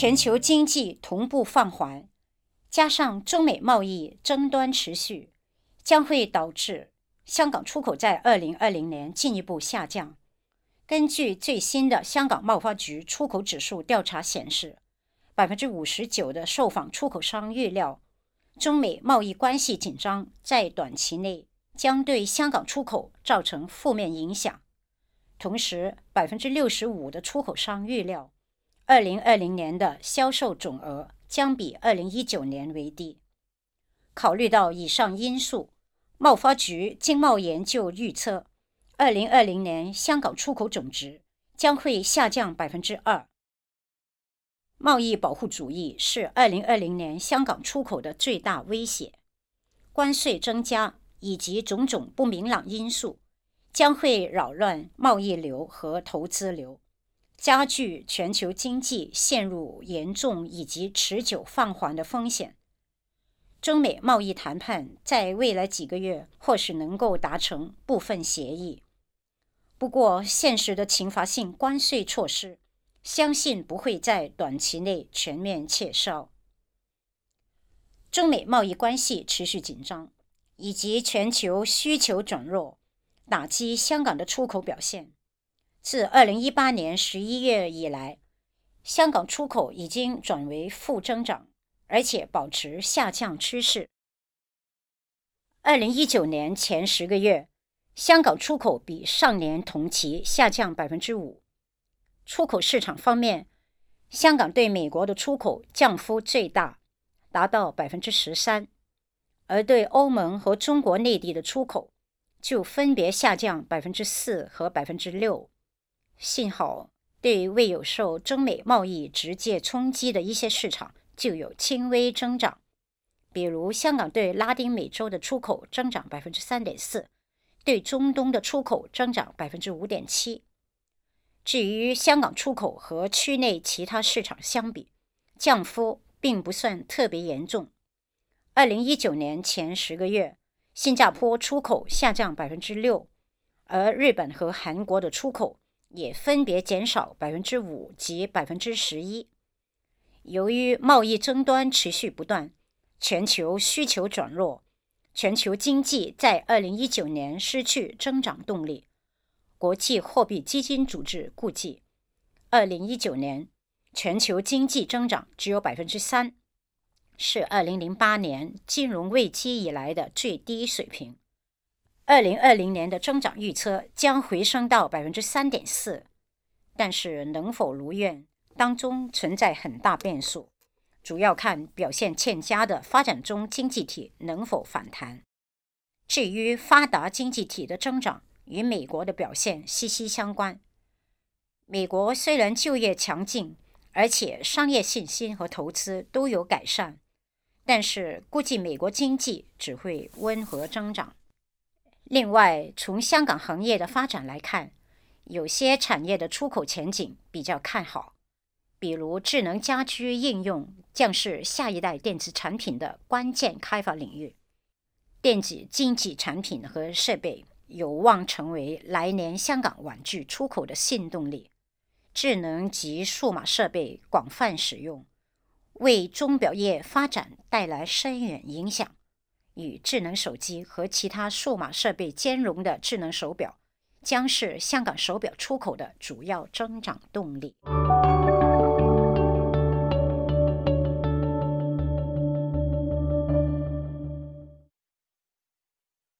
全球经济同步放缓，加上中美贸易争端持续，将会导致香港出口在二零二零年进一步下降。根据最新的香港贸发局出口指数调查显示，百分之五十九的受访出口商预料，中美贸易关系紧张在短期内将对香港出口造成负面影响。同时，百分之六十五的出口商预料。二零二零年的销售总额将比二零一九年为低。考虑到以上因素，贸发局经贸研究预测，二零二零年香港出口总值将会下降百分之二。贸易保护主义是二零二零年香港出口的最大威胁。关税增加以及种种不明朗因素将会扰乱贸易流和投资流。加剧全球经济陷入严重以及持久放缓的风险。中美贸易谈判在未来几个月或许能够达成部分协议，不过现实的惩罚性关税措施相信不会在短期内全面撤销。中美贸易关系持续紧张，以及全球需求转弱，打击香港的出口表现。自二零一八年十一月以来，香港出口已经转为负增长，而且保持下降趋势。二零一九年前十个月，香港出口比上年同期下降百分之五。出口市场方面，香港对美国的出口降幅最大，达到百分之十三，而对欧盟和中国内地的出口就分别下降百分之四和百分之六。幸好，对未有受中美贸易直接冲击的一些市场就有轻微增长，比如香港对拉丁美洲的出口增长百分之三点四，对中东的出口增长百分之五点七。至于香港出口和区内其他市场相比，降幅并不算特别严重。二零一九年前十个月，新加坡出口下降百分之六，而日本和韩国的出口。也分别减少百分之五及百分之十一。由于贸易争端持续不断，全球需求转弱，全球经济在二零一九年失去增长动力。国际货币基金组织估计，二零一九年全球经济增长只有百分之三，是二零零八年金融危机以来的最低水平。二零二零年的增长预测将回升到百分之三点四，但是能否如愿，当中存在很大变数，主要看表现欠佳的发展中经济体能否反弹。至于发达经济体的增长，与美国的表现息息相关。美国虽然就业强劲，而且商业信心和投资都有改善，但是估计美国经济只会温和增长。另外，从香港行业的发展来看，有些产业的出口前景比较看好，比如智能家居应用将是下一代电子产品的关键开发领域，电子经济产品和设备有望成为来年香港玩具出口的新动力。智能及数码设备广泛使用，为钟表业发展带来深远影响。与智能手机和其他数码设备兼容的智能手表，将是香港手表出口的主要增长动力。